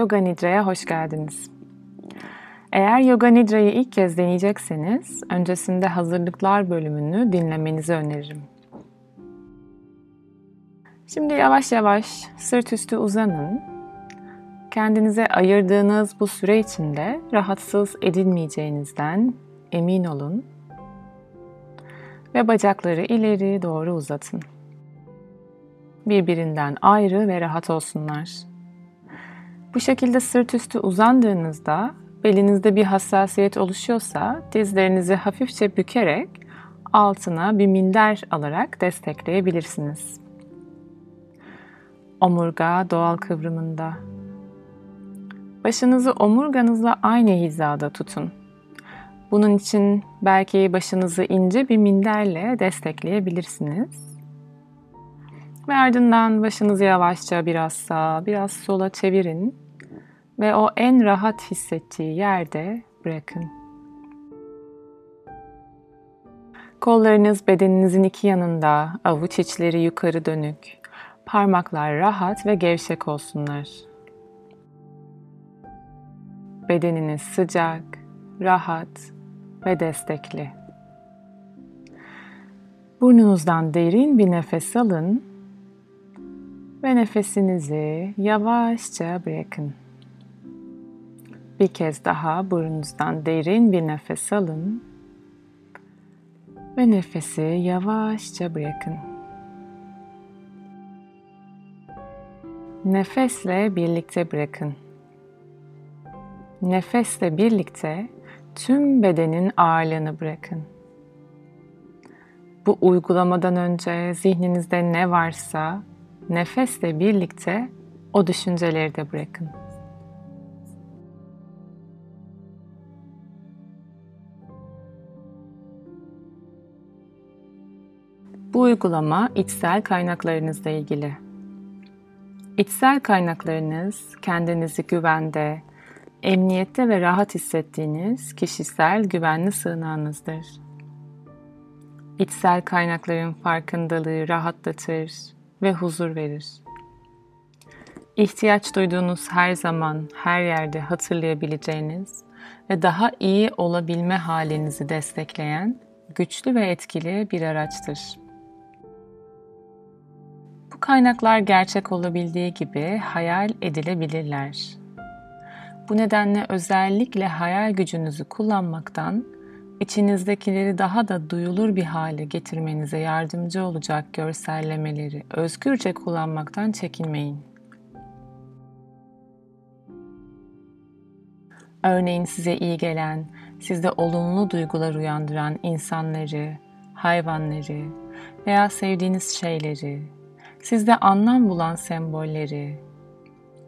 Yoga Nidra'ya hoş geldiniz. Eğer Yoga Nidra'yı ilk kez deneyecekseniz, öncesinde hazırlıklar bölümünü dinlemenizi öneririm. Şimdi yavaş yavaş sırt üstü uzanın. Kendinize ayırdığınız bu süre içinde rahatsız edilmeyeceğinizden emin olun. Ve bacakları ileri doğru uzatın. Birbirinden ayrı ve rahat olsunlar. Bu şekilde sırt üstü uzandığınızda belinizde bir hassasiyet oluşuyorsa dizlerinizi hafifçe bükerek altına bir minder alarak destekleyebilirsiniz. Omurga doğal kıvrımında. Başınızı omurganızla aynı hizada tutun. Bunun için belki başınızı ince bir minderle destekleyebilirsiniz. Ve ardından başınızı yavaşça biraz sağa, biraz sola çevirin ve o en rahat hissettiği yerde bırakın. Kollarınız bedeninizin iki yanında, avuç içleri yukarı dönük. Parmaklar rahat ve gevşek olsunlar. Bedeniniz sıcak, rahat ve destekli. Burnunuzdan derin bir nefes alın ve nefesinizi yavaşça bırakın. Bir kez daha burnunuzdan derin bir nefes alın ve nefesi yavaşça bırakın. Nefesle birlikte bırakın. Nefesle birlikte tüm bedenin ağırlığını bırakın. Bu uygulamadan önce zihninizde ne varsa nefesle birlikte o düşünceleri de bırakın. Bu uygulama içsel kaynaklarınızla ilgili. İçsel kaynaklarınız kendinizi güvende, emniyette ve rahat hissettiğiniz kişisel güvenli sığınağınızdır. İçsel kaynakların farkındalığı rahatlatır ve huzur verir. İhtiyaç duyduğunuz her zaman, her yerde hatırlayabileceğiniz ve daha iyi olabilme halinizi destekleyen güçlü ve etkili bir araçtır. Bu kaynaklar gerçek olabildiği gibi hayal edilebilirler. Bu nedenle özellikle hayal gücünüzü kullanmaktan içinizdekileri daha da duyulur bir hale getirmenize yardımcı olacak görsellemeleri özgürce kullanmaktan çekinmeyin. Örneğin size iyi gelen, sizde olumlu duygular uyandıran insanları, hayvanları veya sevdiğiniz şeyleri, sizde anlam bulan sembolleri,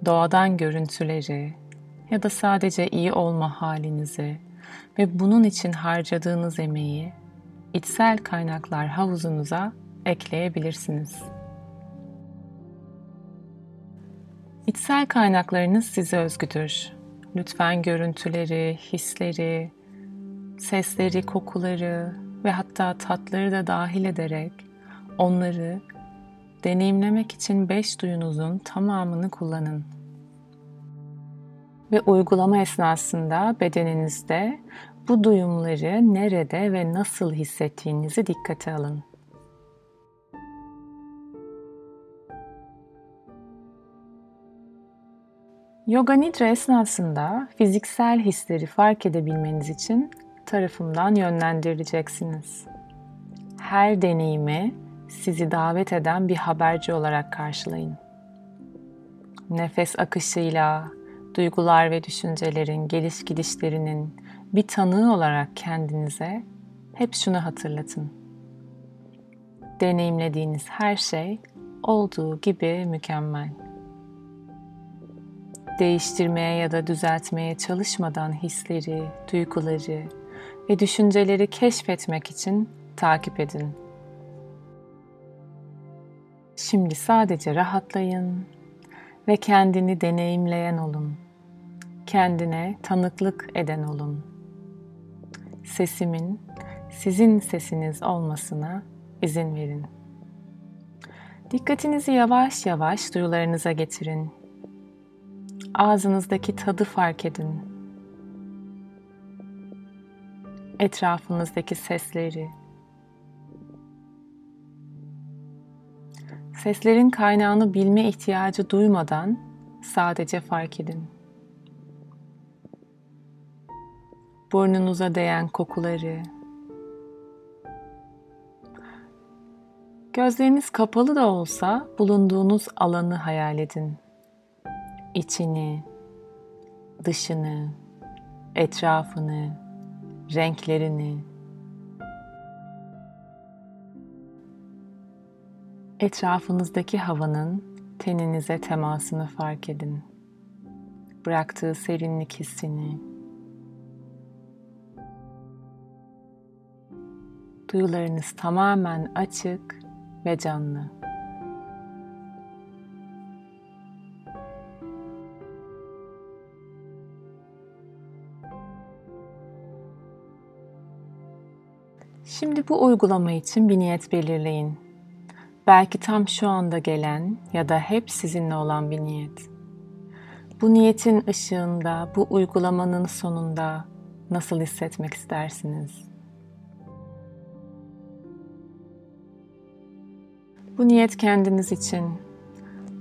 doğadan görüntüleri ya da sadece iyi olma halinizi ve bunun için harcadığınız emeği içsel kaynaklar havuzunuza ekleyebilirsiniz. İçsel kaynaklarınız size özgüdür. Lütfen görüntüleri, hisleri, sesleri, kokuları ve hatta tatları da dahil ederek onları deneyimlemek için beş duyunuzun tamamını kullanın. Ve uygulama esnasında bedeninizde bu duyumları nerede ve nasıl hissettiğinizi dikkate alın. Yoga Nidra esnasında fiziksel hisleri fark edebilmeniz için tarafımdan yönlendirileceksiniz. Her deneyimi sizi davet eden bir haberci olarak karşılayın. Nefes akışıyla, duygular ve düşüncelerin geliş gidişlerinin bir tanığı olarak kendinize hep şunu hatırlatın. Deneyimlediğiniz her şey olduğu gibi mükemmel. Değiştirmeye ya da düzeltmeye çalışmadan hisleri, duyguları ve düşünceleri keşfetmek için takip edin. Şimdi sadece rahatlayın ve kendini deneyimleyen olun. Kendine tanıklık eden olun. Sesimin sizin sesiniz olmasına izin verin. Dikkatinizi yavaş yavaş duyularınıza getirin. ağzınızdaki tadı fark edin. Etrafınızdaki sesleri. Seslerin kaynağını bilme ihtiyacı duymadan sadece fark edin. Burnunuza değen kokuları, Gözleriniz kapalı da olsa bulunduğunuz alanı hayal edin. İçini, dışını, etrafını, renklerini. Etrafınızdaki havanın teninize temasını fark edin. Bıraktığı serinlik hissini. Duyularınız tamamen açık ve canlı. Şimdi bu uygulama için bir niyet belirleyin. Belki tam şu anda gelen ya da hep sizinle olan bir niyet. Bu niyetin ışığında, bu uygulamanın sonunda nasıl hissetmek istersiniz? Bu niyet kendiniz için,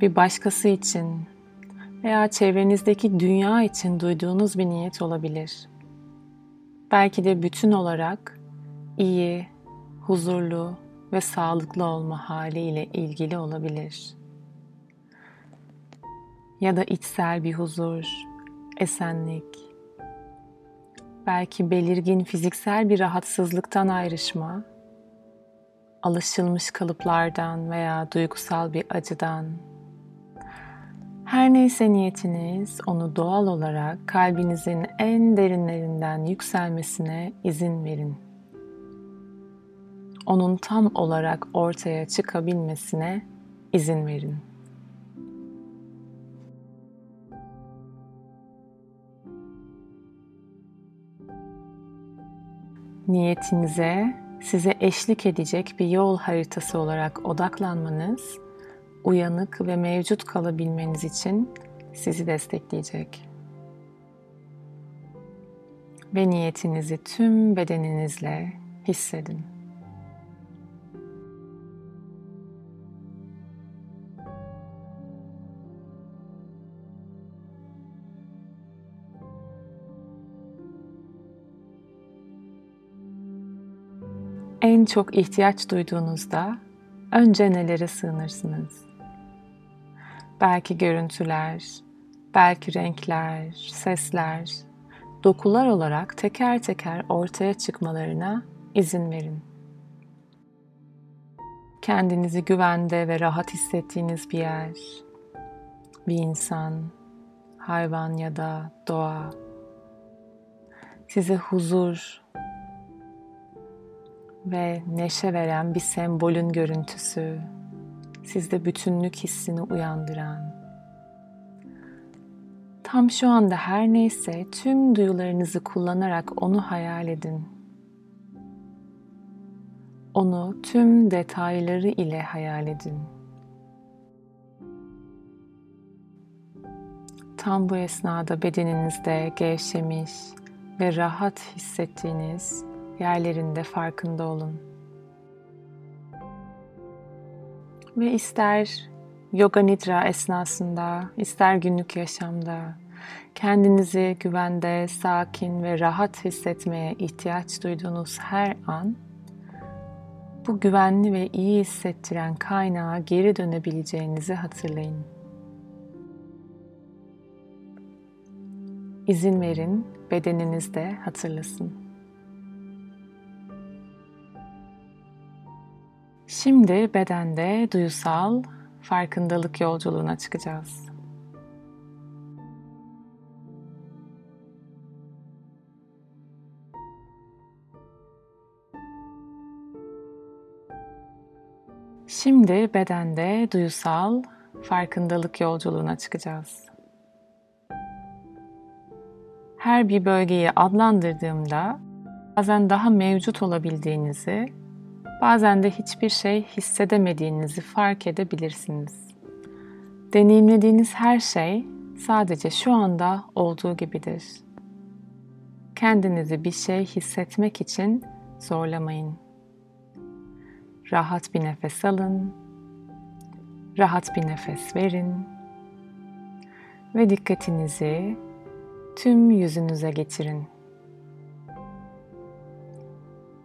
bir başkası için veya çevrenizdeki dünya için duyduğunuz bir niyet olabilir. Belki de bütün olarak iyi, huzurlu ve sağlıklı olma haliyle ilgili olabilir. Ya da içsel bir huzur, esenlik, belki belirgin fiziksel bir rahatsızlıktan ayrışma alışılmış kalıplardan veya duygusal bir acıdan her neyse niyetiniz onu doğal olarak kalbinizin en derinlerinden yükselmesine izin verin. Onun tam olarak ortaya çıkabilmesine izin verin. Niyetinize size eşlik edecek bir yol haritası olarak odaklanmanız, uyanık ve mevcut kalabilmeniz için sizi destekleyecek. Ve niyetinizi tüm bedeninizle hissedin. En çok ihtiyaç duyduğunuzda önce nelere sığınırsınız? Belki görüntüler, belki renkler, sesler, dokular olarak teker teker ortaya çıkmalarına izin verin. Kendinizi güvende ve rahat hissettiğiniz bir yer, bir insan, hayvan ya da doğa size huzur, ve neşe veren bir sembolün görüntüsü, sizde bütünlük hissini uyandıran, tam şu anda her neyse tüm duyularınızı kullanarak onu hayal edin. Onu tüm detayları ile hayal edin. Tam bu esnada bedeninizde gevşemiş ve rahat hissettiğiniz yerlerinde farkında olun. Ve ister yoga nidra esnasında, ister günlük yaşamda kendinizi güvende, sakin ve rahat hissetmeye ihtiyaç duyduğunuz her an bu güvenli ve iyi hissettiren kaynağa geri dönebileceğinizi hatırlayın. İzin verin bedeninizde hatırlasın. Şimdi bedende duyusal farkındalık yolculuğuna çıkacağız. Şimdi bedende duyusal farkındalık yolculuğuna çıkacağız. Her bir bölgeyi adlandırdığımda bazen daha mevcut olabildiğinizi Bazen de hiçbir şey hissedemediğinizi fark edebilirsiniz. Deneyimlediğiniz her şey sadece şu anda olduğu gibidir. Kendinizi bir şey hissetmek için zorlamayın. Rahat bir nefes alın. Rahat bir nefes verin. Ve dikkatinizi tüm yüzünüze getirin.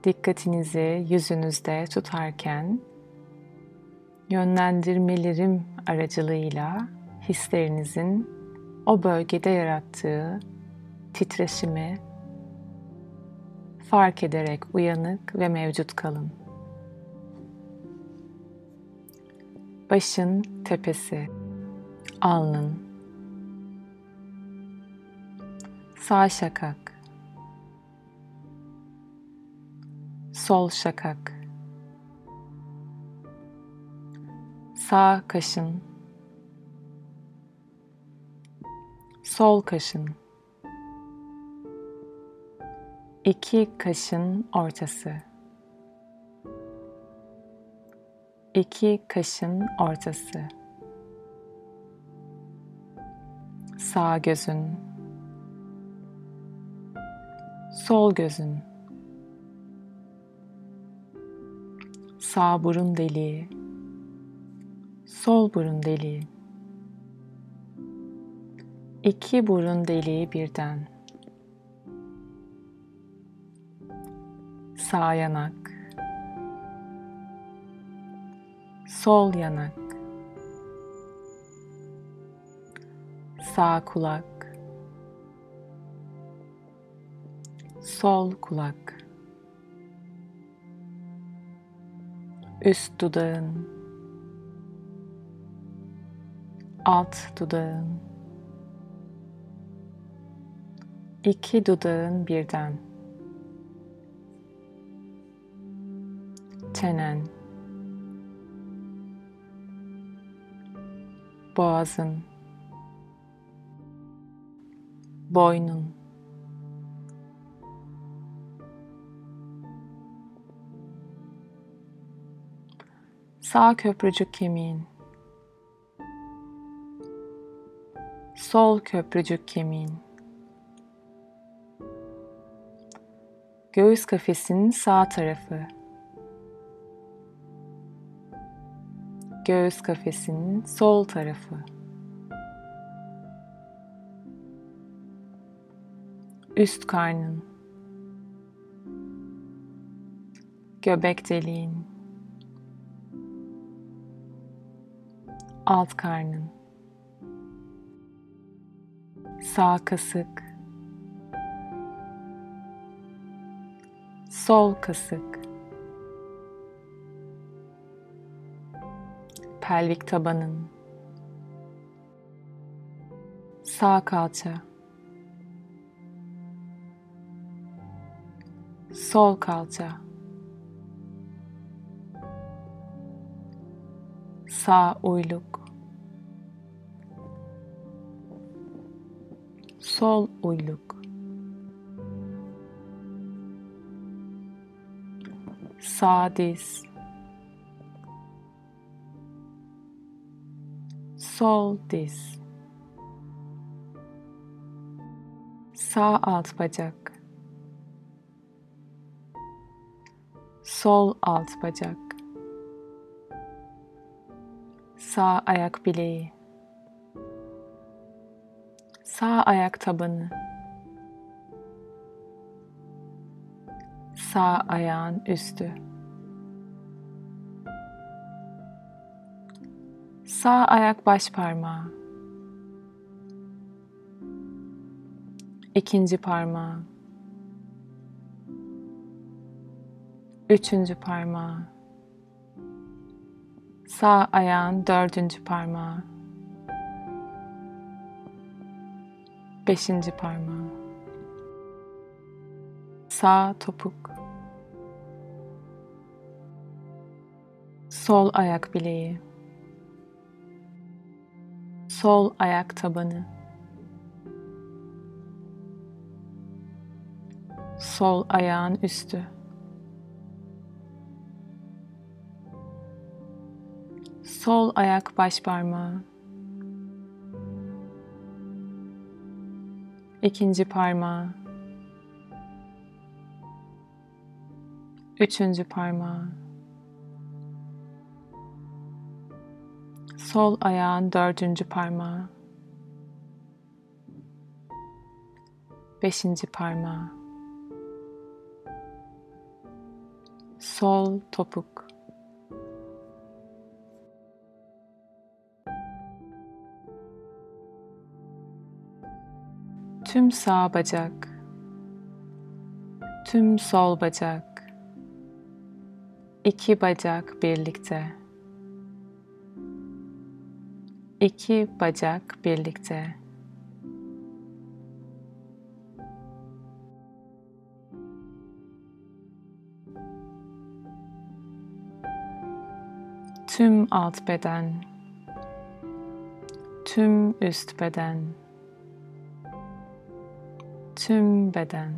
Dikkatinizi yüzünüzde tutarken yönlendirmelerim aracılığıyla hislerinizin o bölgede yarattığı titreşimi fark ederek uyanık ve mevcut kalın. Başın tepesi, alnın, sağ şakak, sol şakak, sağ kaşın, sol kaşın, iki kaşın ortası, iki kaşın ortası, sağ gözün, sol gözün, sağ burun deliği, sol burun deliği, iki burun deliği birden, sağ yanak, sol yanak, sağ kulak, sol kulak, üst dudağın, alt dudağın, iki dudağın birden, çenen, boğazın, boynun, sağ köprücük kemiğin, sol köprücük kemiğin, göğüs kafesinin sağ tarafı, göğüs kafesinin sol tarafı, üst karnın, göbek deliğin, alt karnın, sağ kasık, sol kasık, pelvik tabanın, sağ kalça, sol kalça, sağ uyluk, sol uyluk, sağ diz, sol diz, sağ alt bacak, sol alt bacak, sağ ayak bileği, sağ ayak tabanı, sağ ayağın üstü, sağ ayak baş parmağı, ikinci parmağı, üçüncü parmağı, sağ ayağın dördüncü parmağı, beşinci parmağı, sağ topuk, sol ayak bileği, sol ayak tabanı, sol ayağın üstü, sol ayak baş parmağı, ikinci parmağı, üçüncü parmağı, sol ayağın dördüncü parmağı, beşinci parmağı, sol topuk, tüm sağ bacak, tüm sol bacak, iki bacak birlikte, iki bacak birlikte. Tüm alt beden, tüm üst beden, tüm beden.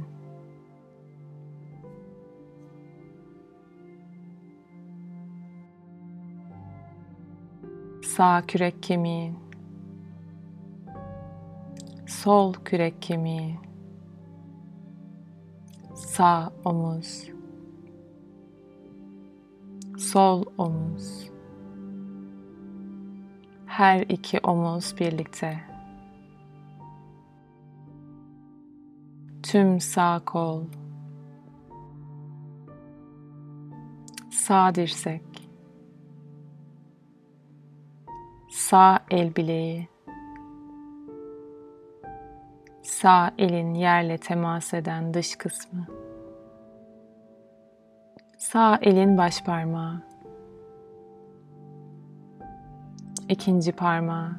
Sağ kürek kemiği, sol kürek kemiği, sağ omuz, sol omuz, her iki omuz birlikte. Tüm sağ kol, sağ dirsek, sağ el bileği, sağ elin yerle temas eden dış kısmı, sağ elin baş parmağı, ikinci parmağı,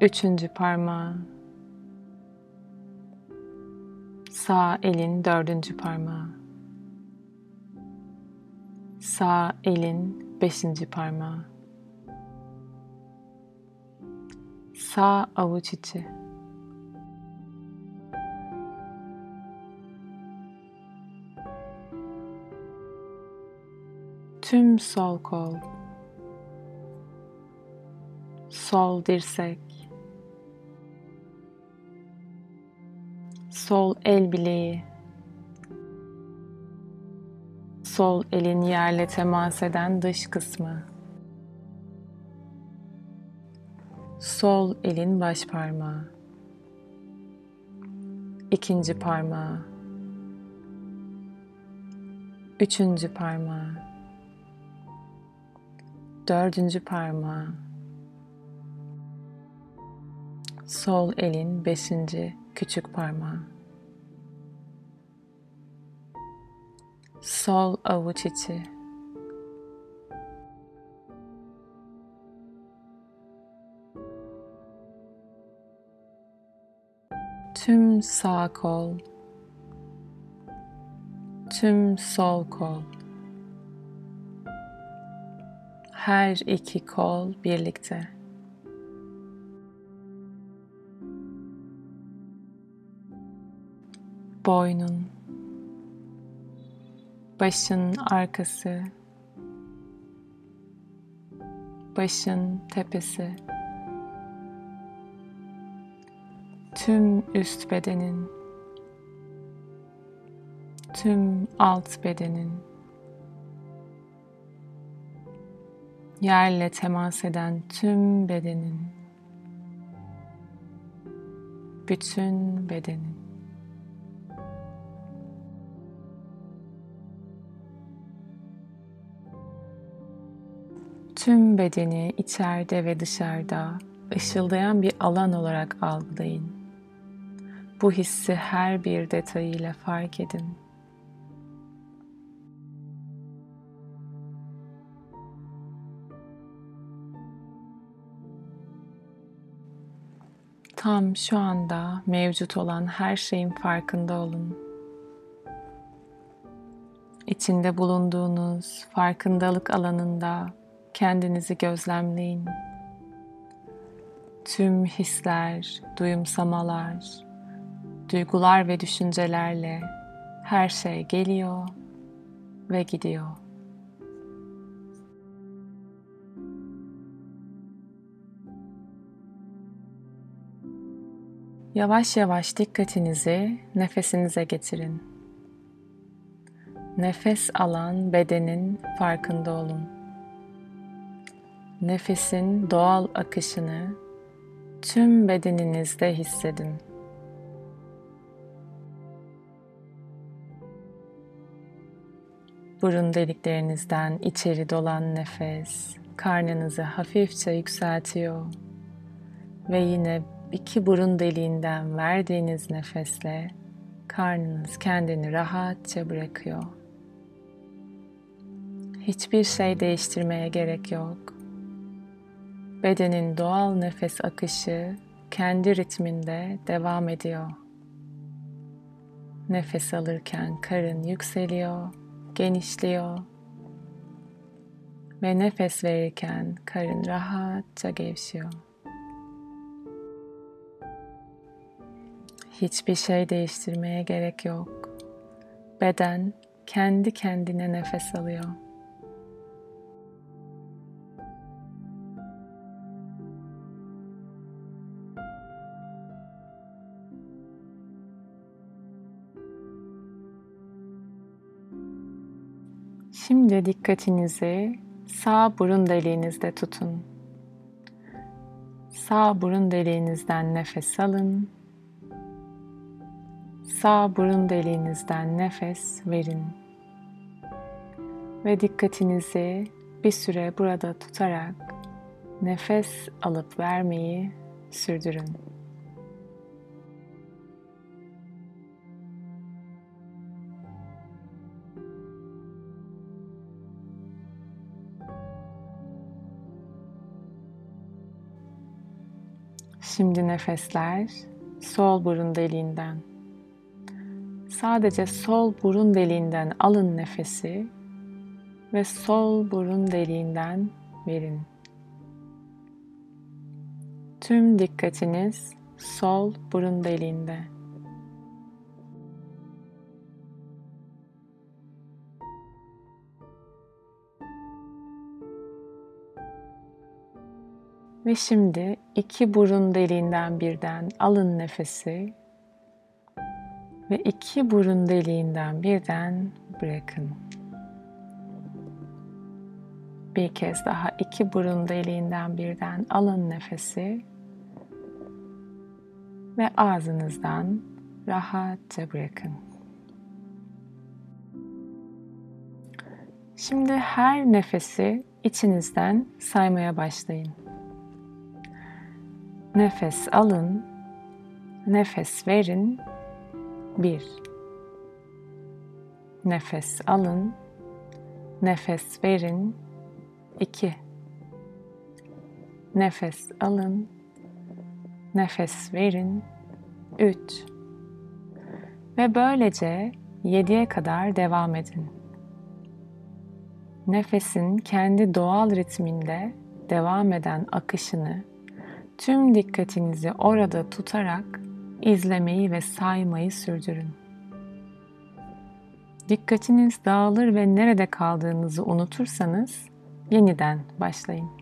üçüncü parmağı, sağ elin dördüncü parmağı, sağ elin beşinci parmağı, sağ avuç içi, tüm sol kol, sol dirsek, sol el bileği, sol elin yerle temas eden dış kısmı, sol elin baş parmağı, ikinci parmağı, üçüncü parmağı, dördüncü parmağı, sol elin beşinci küçük parmağı, sol avuç içi, tüm sağ kol, tüm sol kol, her iki kol birlikte. Boynun, başın arkası, başın tepesi, tüm üst bedenin, tüm alt bedenin, yerle temas eden tüm bedenin, bütün bedenin. Tüm bedeni içeride ve dışarıda ışıldayan bir alan olarak algılayın. Bu hissi her bir detayıyla fark edin. Tam şu anda mevcut olan her şeyin farkında olun. İçinde bulunduğunuz farkındalık alanında kendinizi gözlemleyin. Tüm hisler, duyumsamalar, duygular ve düşüncelerle her şey geliyor ve gidiyor. Yavaş yavaş dikkatinizi nefesinize getirin. Nefes alan bedenin farkında olun. Nefesin doğal akışını tüm bedeninizde hissedin. Burun deliklerinizden içeri dolan nefes karnınızı hafifçe yükseltiyor ve yine iki burun deliğinden verdiğiniz nefesle karnınız kendini rahatça bırakıyor. Hiçbir şey değiştirmeye gerek yok. Bedenin doğal nefes akışı kendi ritminde devam ediyor. Nefes alırken karın yükseliyor, genişliyor ve nefes verirken karın rahatça gevşiyor. Hiçbir şey değiştirmeye gerek yok. Beden kendi kendine nefes alıyor. Şimdi dikkatinizi sağ burun deliğinizde tutun. Sağ burun deliğinizden nefes alın. Sağ burun deliğinizden nefes verin. Ve dikkatinizi bir süre burada tutarak nefes alıp vermeyi sürdürün. Şimdi nefesler sol burun deliğinden. Sadece sol burun deliğinden alın nefesi ve sol burun deliğinden verin. Tüm dikkatiniz sol burun deliğinde. Ve şimdi iki burun deliğinden birden alın nefesi ve iki burun deliğinden birden bırakın. Bir kez daha iki burun deliğinden birden alın nefesi ve ağzınızdan rahatça bırakın. Şimdi her nefesi içinizden saymaya başlayın. Nefes alın, nefes verin. Bir. Nefes alın, nefes verin. İki. Nefes alın, nefes verin. Üç. Ve böylece yediye kadar devam edin. Nefesin kendi doğal ritminde devam eden akışını tüm dikkatinizi orada tutarak izlemeyi ve saymayı sürdürün. Dikkatiniz dağılır ve nerede kaldığınızı unutursanız yeniden başlayın.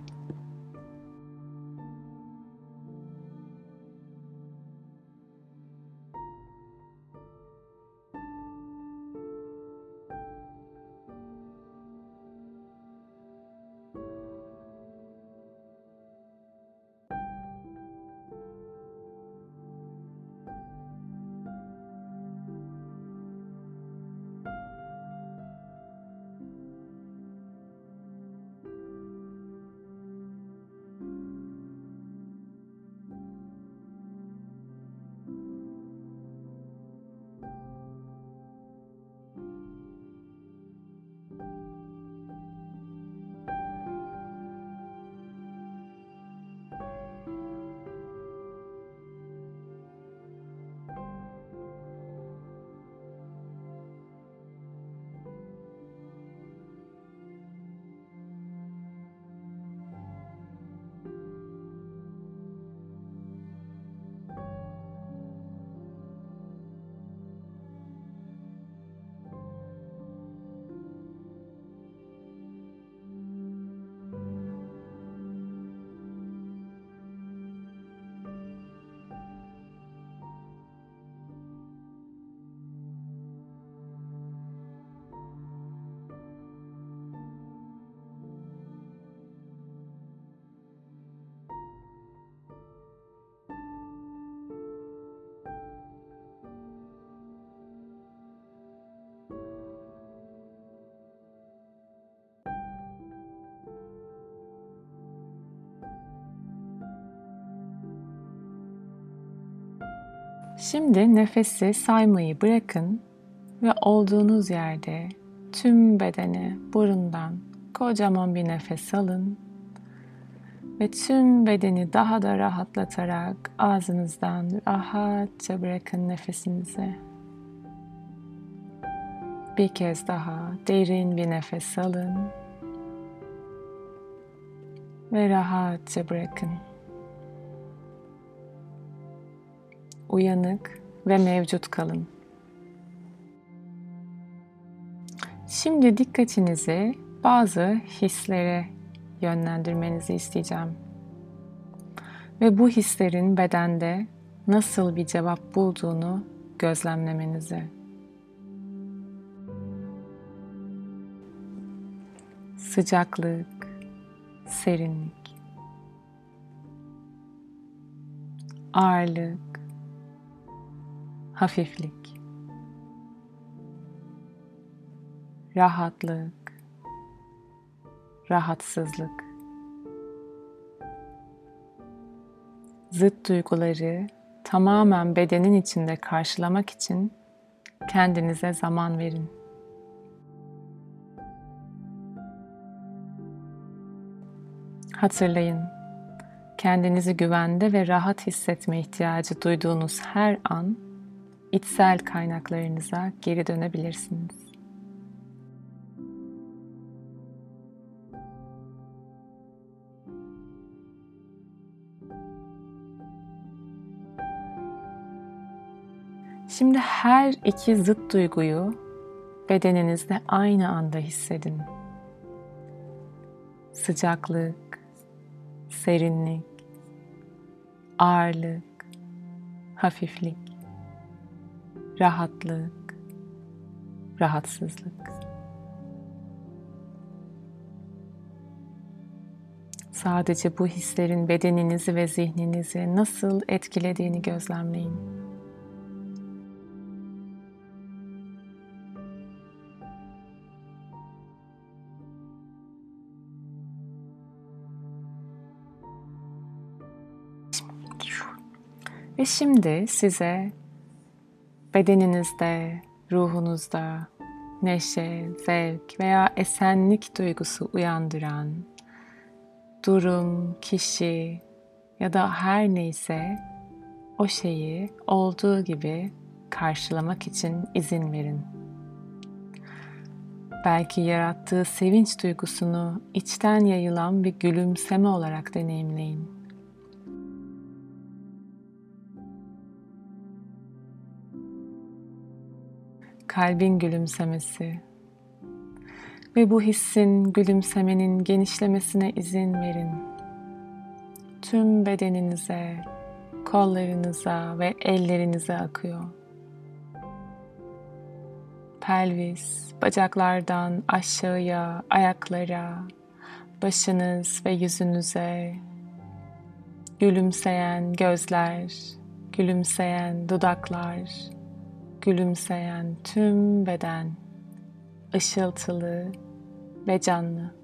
Şimdi nefesi saymayı bırakın ve olduğunuz yerde tüm bedeni burundan kocaman bir nefes alın ve tüm bedeni daha da rahatlatarak ağzınızdan rahatça bırakın nefesinizi. Bir kez daha derin bir nefes alın ve rahatça bırakın. Uyanık ve mevcut kalın. Şimdi dikkatinizi bazı hislere yönlendirmenizi isteyeceğim. Ve bu hislerin bedende nasıl bir cevap bulduğunu gözlemlemenizi. Sıcaklık, serinlik, ağırlık, hafiflik, rahatlık, rahatsızlık. Zıt duyguları tamamen bedenin içinde karşılamak için kendinize zaman verin. Hatırlayın, kendinizi güvende ve rahat hissetme ihtiyacı duyduğunuz her an içsel kaynaklarınıza geri dönebilirsiniz. Şimdi her iki zıt duyguyu bedeninizde aynı anda hissedin. Sıcaklık, serinlik, ağırlık, hafiflik, rahatlık, rahatsızlık. Sadece bu hislerin bedeninizi ve zihninizi nasıl etkilediğini gözlemleyin. Ve şimdi size bedeninizde, ruhunuzda neşe, zevk veya esenlik duygusu uyandıran durum, kişi ya da her neyse o şeyi olduğu gibi karşılamak için izin verin. Belki yarattığı sevinç duygusunu içten yayılan bir gülümseme olarak deneyimleyin. Kalbin gülümsemesi ve bu hissin, gülümsemenin genişlemesine izin verin. Tüm bedeninize, kollarınıza ve ellerinize akıyor. Pelvis, bacaklardan aşağıya, ayaklara, başınız ve yüzünüze, gülümseyen gözler, gülümseyen dudaklar, gülümseyen tüm beden ışıltılı ve canlı.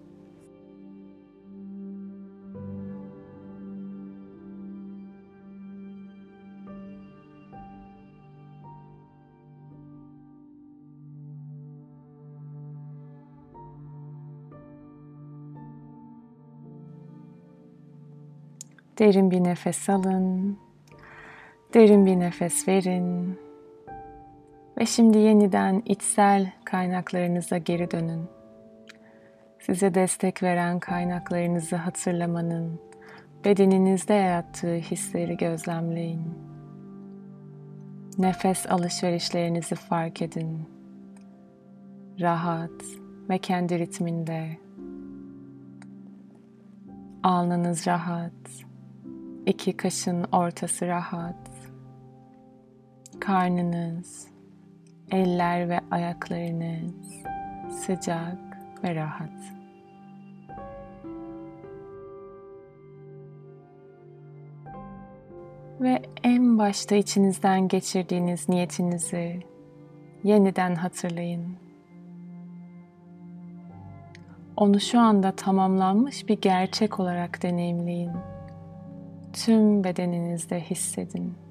Derin bir nefes alın. Derin bir nefes verin. Ve şimdi yeniden içsel kaynaklarınıza geri dönün. Size destek veren kaynaklarınızı hatırlamanın, bedeninizde yarattığı hisleri gözlemleyin. Nefes alışverişlerinizi fark edin. Rahat ve kendi ritminde. Alnınız rahat. iki kaşın ortası rahat. Karnınız, Eller ve ayaklarınız sıcak ve rahat. Ve en başta içinizden geçirdiğiniz niyetinizi yeniden hatırlayın. Onu şu anda tamamlanmış bir gerçek olarak deneyimleyin. Tüm bedeninizde hissedin.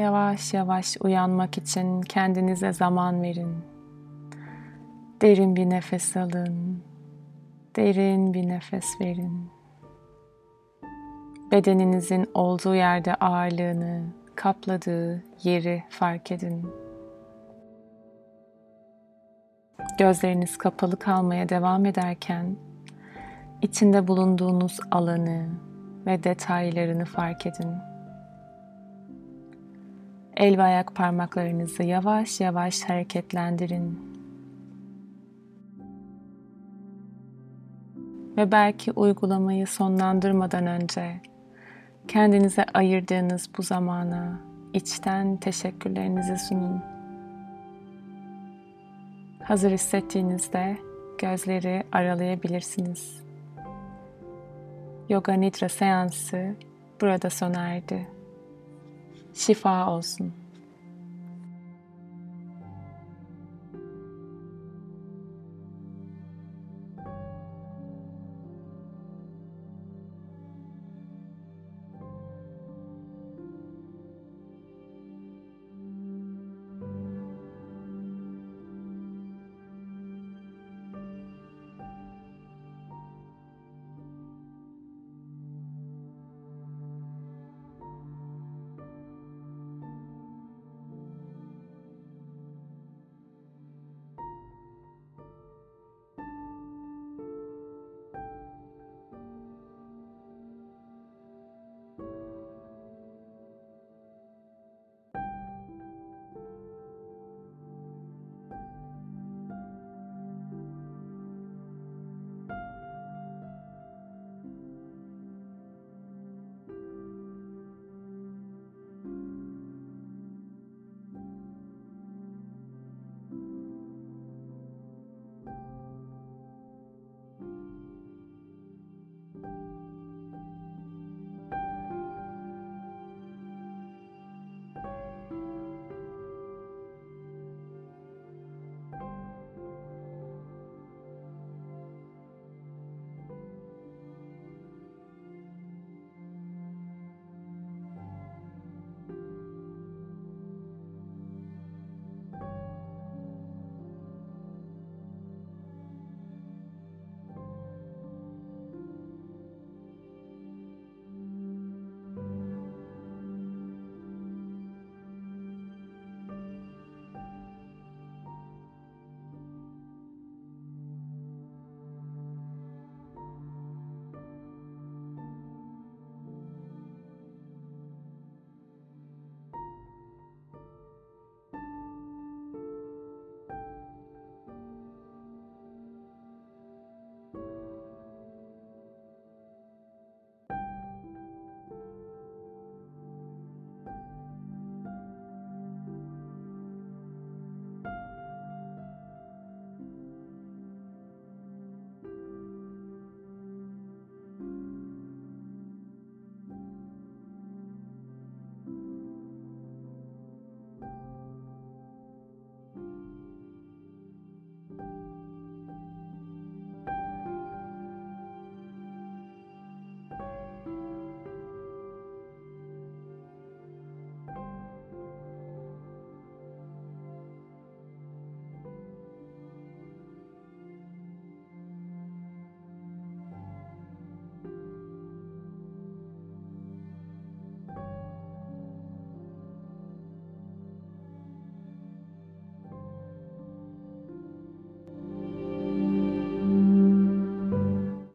Yavaş yavaş uyanmak için kendinize zaman verin. Derin bir nefes alın. Derin bir nefes verin. Bedeninizin olduğu yerde ağırlığını, kapladığı yeri fark edin. Gözleriniz kapalı kalmaya devam ederken içinde bulunduğunuz alanı ve detaylarını fark edin. El ve ayak parmaklarınızı yavaş yavaş hareketlendirin. Ve belki uygulamayı sonlandırmadan önce kendinize ayırdığınız bu zamana içten teşekkürlerinizi sunun. Hazır hissettiğinizde gözleri aralayabilirsiniz. Yoga Nidra seansı burada sona erdi. Schiffer außen.